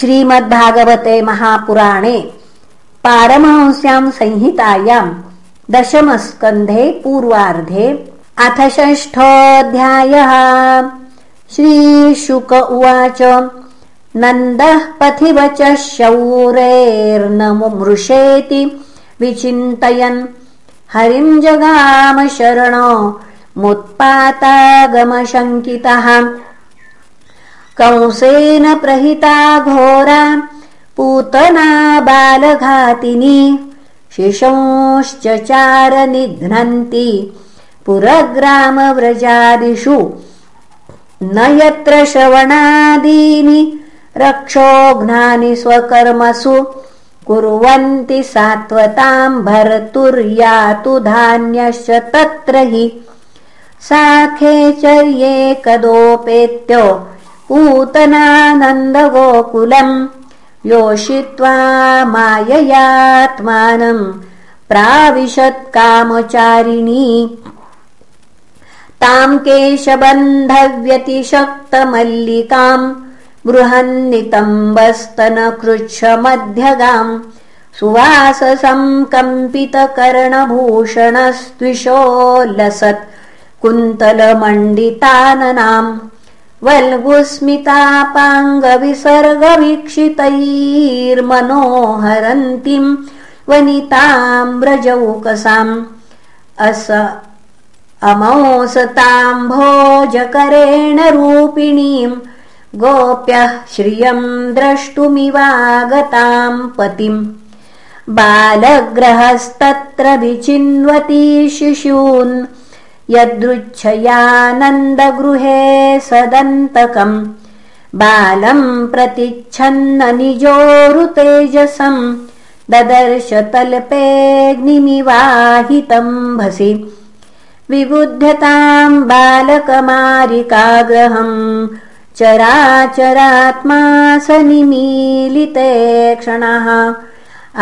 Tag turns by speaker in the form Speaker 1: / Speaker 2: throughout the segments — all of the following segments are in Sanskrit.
Speaker 1: श्रीमद्भागवते महापुराणे पारमहंस्याम् संहितायाम् दशमस्कन्धे पूर्वार्धे अथ षष्ठोऽध्यायः। श्रीशुक उवाच नन्दः पथिवच शौरेर्नमृषेति विचिन्तयन्। हरिम् जगाम शरणो मुत्पातागमशङ्कितः कंसेन प्रहिता घोरा पूतना बालघातिनी शिशंश्च चारनिघ्नन्ति पुरग्रामव्रजादिषु न यत्र श्रवणादीनि रक्षोघ्नानि स्वकर्मसु कुर्वन्ति सात्वताम् भर्तुर्यातु धान्यश्च तत्र हि। साखेचर्येकदोपेत्य पूतनानन्दगोकुलम् योषित्वा माययात्मानम् प्राविशत्कामचारिणी। ताम् केशबन्धव्यतिशक्तमल्लिकाम् बृहन्नितम्बस्तनकृच्छमध्यगाम् सुवाससङ्कम्पितकर्णभूषणस्त्विषोल्लसत् कुन्तलमण्डिताननाम् वल्गुस्मितापाङ्गविसर्गवीक्षितैर्मनोहरन्तीम् वनिताम् व्रजौकसाम् अस अमोसताम् भोजकरेण रूपिणीम् गोप्यः श्रियम् द्रष्टुमिवागताम् पतिम् बालग्रहस्तत्र विचिन्वती शिशून् यदृच्छयानन्दगृहे सदन्तकम्। बालम् प्रतिच्छन्न निजोरुतेजसम् ददर्श तल्पेऽग्निमिवाहितम् भसि। विबुध्यताम् बालकमारिकाग्रहम्। चराचरात्मा स निमीलिते क्षणः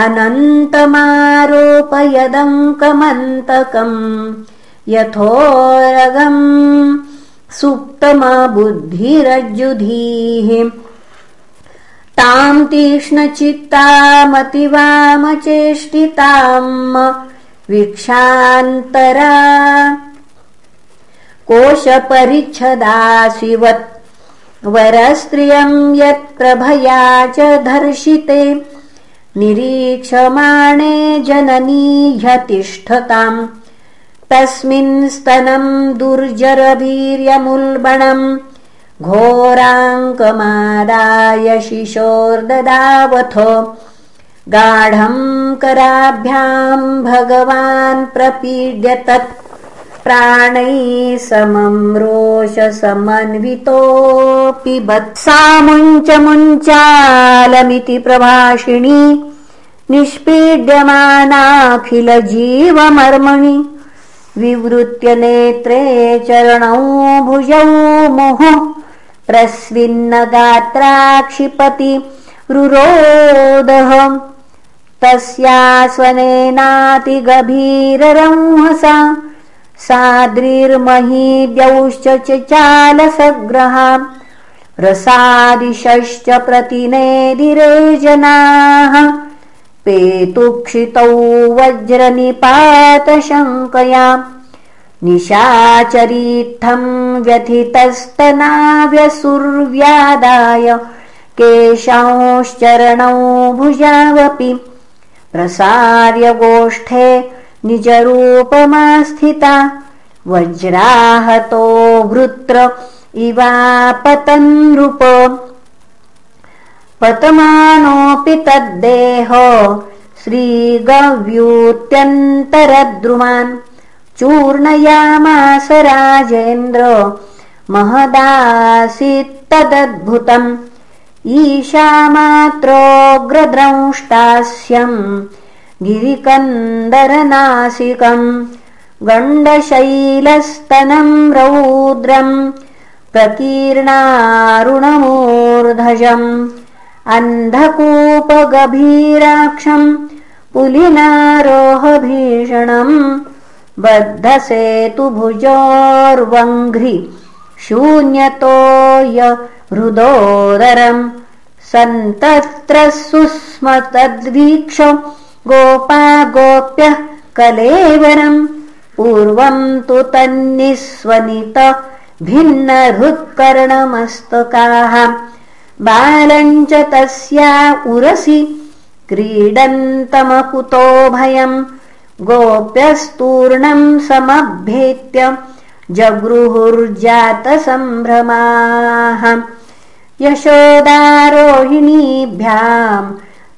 Speaker 1: अनन्तमारोपयदङ्कमन्तकम् यथोरगम् सुप्तमबुद्धिरज्जुधीः ताम् तीक्ष्णचित्तामतिवामचेष्टिताम् वीक्षान्तरा कोशपरिच्छदाशिवत्। वरस्त्रियम् यत्प्रभया च धर्षिते। निरीक्षमाणे जननी ह्यतिष्ठताम् तस्मिन् स्तनम् दुर्जरवीर्यमुल्बणम् घोराङ्कमादाय शिशोर्ददावथ गाढम् कराभ्याम् भगवान् प्रपीड्य तत् प्राणैः समम् रोषसमन्वितोऽपि वत्सा मुञ्च मुञ्चालमिति प्रभाषिणी निष्पीड्यमानाखिलजीवमर्मणि विवृत्य नेत्रे चरणौ भुजौ मुहुः। प्रस्विन्नगात्राक्षिपति रुरोदः। तस्यास्वनेनातिगभीररंहसा साद्रिर्महीद्यौश्च चालसग्रहा। रसादिशश्च प्रतिनेदिरे जनाः पेतुक्षितौ वज्रनिपातशङ्कया निशाचरीत्थम् व्यथितस्तनाव्यसुर्व्यादाय केशांश्चरणौ भुजावपि प्रसार्यगोष्ठे निजरूपमास्थिता वज्राहतो वृत्र इवापतन्नृप पतमानोऽपि तद्देहो श्रीगव्यूत्यन्तरद्रुमान् चूर्णयामास राजेन्द्र महदासीत्तदद्भुतम् ईशामात्रोऽग्रद्रंष्टास्यम् गिरिकन्दरनासिकम् गण्डशैलस्तनम् रौद्रम् प्रकीर्णारुणमूर्धजम् अन्धकूपगभीराक्षम् पुलिनारोहभीषणम् बद्धसेतुभुजोर्वङ्घ्रि शून्यतो य हृदोदरम् सन्तत्र सुस्म तद्वीक्ष गोपा गोप्यः कलेवरम् पूर्वम् तु तन्निस्वनित भिन्नहृत्कर्णमस्तकाः बालम् च तस्या उरसि क्रीडन्तमकुतो भयम् गोप्यस्तूर्णम् समभ्येत्य जगृहुर्जातसम्भ्रमाः। यशोदारोहिणीभ्याम्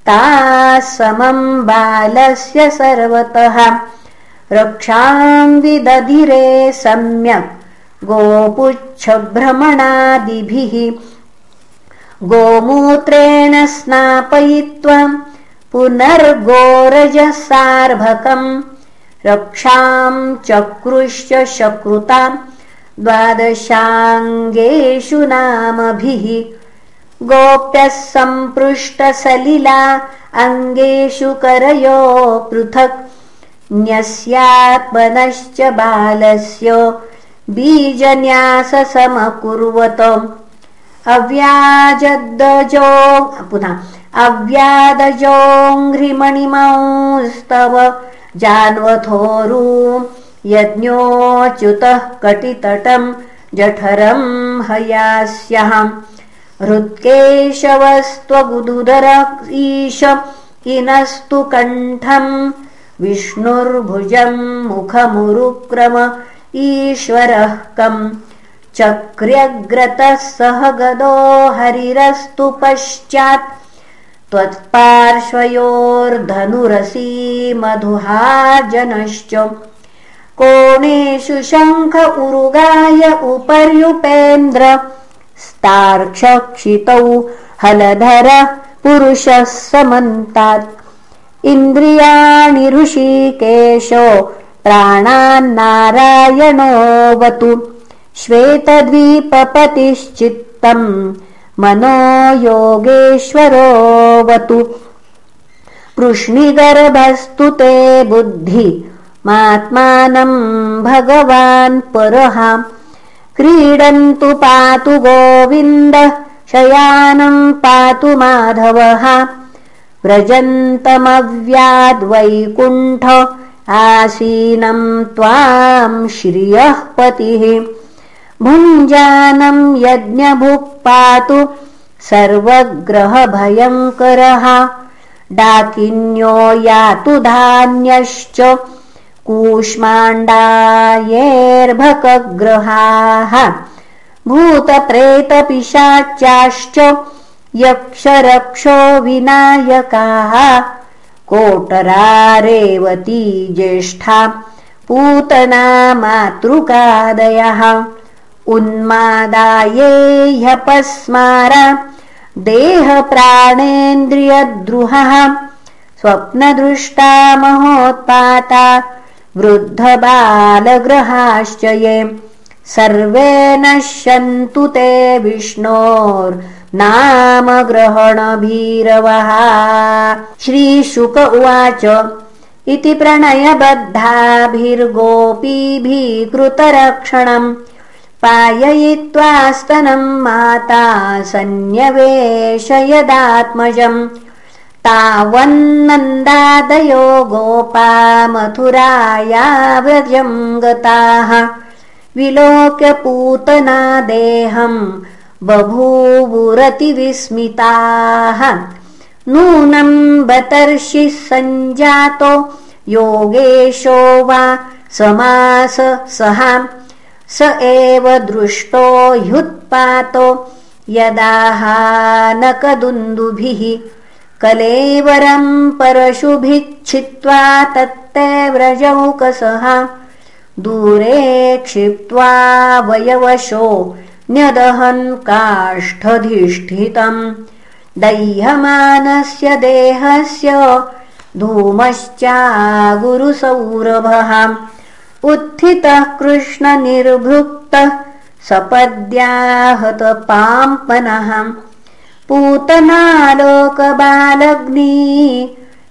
Speaker 1: ताः समम् बालस्य सर्वतः। रक्षाम् विदधिरे सम्यक् गोपुच्छभ्रमणादिभिः गोमूत्रेण स्नापयित्वा पुनर्गोरजसार्भकम् रक्षाम् चक्रुश्च शकृताम् द्वादशाङ्गेषु नामभिः गोप्यः सम्पृष्टसलिला अङ्गेषु करयो पृथक् न्यस्यात्मनश्च बालस्य बीजन्याससमकुर्वत अव्याजदजो पुनः अव्यादजोङ्घ्रिमणिमंस्तव जान्वथोरू यज्ञोच्युतः कटितटम् जठरम् हयास्यः। हृत्केशवस्त्वगुदुदर ईश इनस्तु कण्ठम् विष्णुर्भुजम् मुखमुरुक्रम ईश्वरः कम् चक्र्यग्रतः सह गदो हरिरस्तु पश्चात् त्वत्पार्श्वयोर्धनुरसी मधुहाजनश्च। कोणेषु शङ्ख उरुगाय उपर्युपेन्द्र स्तार्क्षक्षितौ हलधर पुरुषः समन्तात्। इन्द्रियाणि ऋषिकेशो प्राणान्नारायणोऽवतु श्वेतद्वीपपतिश्चित्तम् मनो योगेश्वरोऽवतु कृष्णिगर्भस्तु ते बुद्धि मात्मानम् भगवान् परः क्रीडन्तु पातु गोविन्दः शयानम् पातु माधवः। व्रजन्तमव्याद्वैकुण्ठ आसीनम् त्वाम् श्रियः पतिः भुञ्जानम् यज्ञभुक् पातु सर्वग्रहभयङ्करः। डाकिन्यो यातु धान्यश्च कूष्माण्डायेर्भकग्रहाः। भूतप्रेतपिशाच्याश्च यक्षरक्षो विनायकाः। कोटरा रेवती ज्येष्ठा पूतना मातृकादयः उन्मादाये ह्यपस्मारा। देहप्राणेन्द्रियद्रुहः स्वप्नदृष्टा महोत्पाता वृद्धबालग्रहाश्च ये। सर्वे नश्यन्तु ते विष्णोर्नामग्रहणभीरवः। श्रीशुक उवाच इति प्रणयबद्धाभिर्गोपीभिः कृतरक्षणम् पाययित्वास्तनम् माता सन्न्यवेशयदात्मजम्। तावन्नन्दादयो गोपा मथुराया व्रजम् गताः विलोक्यपूतना देहम् बभूवुरतिविस्मिताः। नूनम् बतर्षिः सञ्जातो योगेशो वा समास सहा स एव दृष्टो ह्युत्पातो यदाहानकदुन्दुभिः। कलेवरम् परशुभिच्छित्वा तत्ते व्रजौकसः दूरे क्षिप्त्वा वयवशो न्यदहन् काष्ठधिष्ठितम्। दह्यमानस्य देहस्य धूमश्चागुरुसौरभः उत्थितः कृष्णनिर्भृक्तः सपद्याहतपाम्पनः। पूतनालोकबालग्नी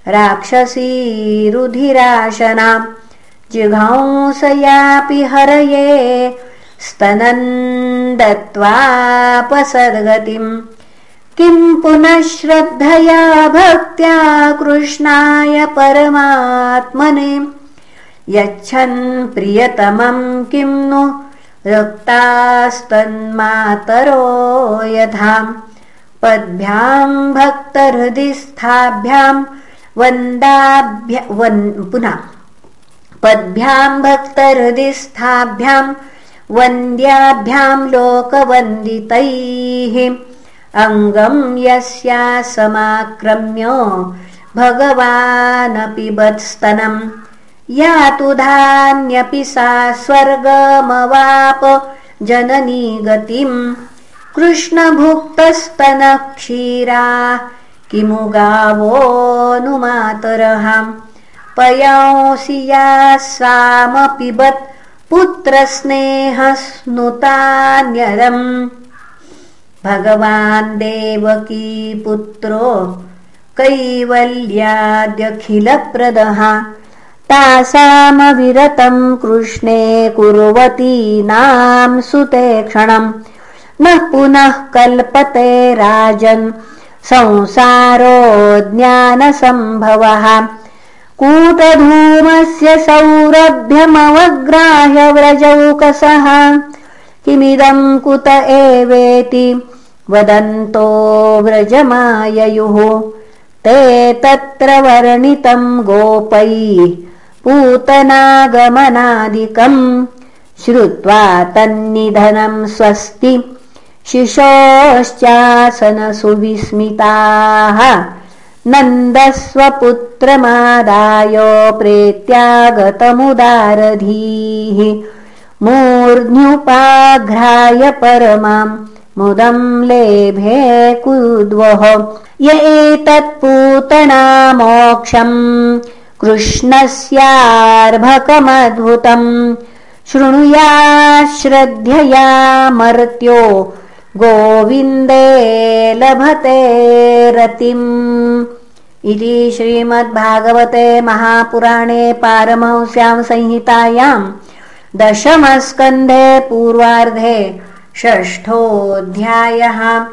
Speaker 1: राक्षसीरुधिराशना जिघांसयापि हरये स्तनन् दत्त्वापसद्गतिम् किम् पुनः श्रद्धया भक्त्या कृष्णाय परमात्मने यच्छन् प्रियतमम् किम् नु? रक्तास्तन्मातरो यथाम् वन्दाभ्य पुनः। पद्भ्याम् भक्तहृदिस्थाभ्याम् वन्द्याभ्याम् लोकवन्दितैः। अङ्गम् यस्या समाक्रम्य भगवानपि वत्स्तनम् यातु धान्यपि सा स्वर्गमवाप जननी गतिम्। कृष्णभुक्तस्तनक्षीरा किमु गावोऽनुमातरः पयांसि या सामपिबत् पुत्रस्नेहस्नुतान्यरम्। भगवान् देवकी पुत्रो कैवल्याद्यखिलप्रदः तासामविरतम् कृष्णे कुर्वतीनाम् सुते क्षणम्। नः पुनः कल्पते राजन्। संसारो ज्ञानसम्भवः। कूटधूमस्य सौरभ्यमवग्राह्य व्रजौकसः। किमिदम् कुत एवेति? वदन्तो व्रजमाययुः। ते तत्र वर्णितम् गोपैः पूतनागमनादिकम्। श्रुत्वा तन्निधनम् स्वस्ति। शिशोश्चासनसुविस्मिताः। नन्दस्वपुत्रमादाय प्रेत्यागतमुदारधीः। मूर्ध्युपाघ्राय परमाम् मुदम् लेभे कुद्वः य एतत्पूतना मोक्षम् कृष्णस्यार्भकमद्भुतम्। शृणुया श्रद्धया मर्त्यो गोविन्दे लभते रतिम्। इति श्रीमद्भागवते महापुराणे पारमहंस्यां संहितायाम् दशमस्कन्धे पूर्वार्धे षष्ठोऽध्यायः।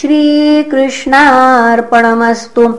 Speaker 1: श्रीकृष्णार्पणमस्तु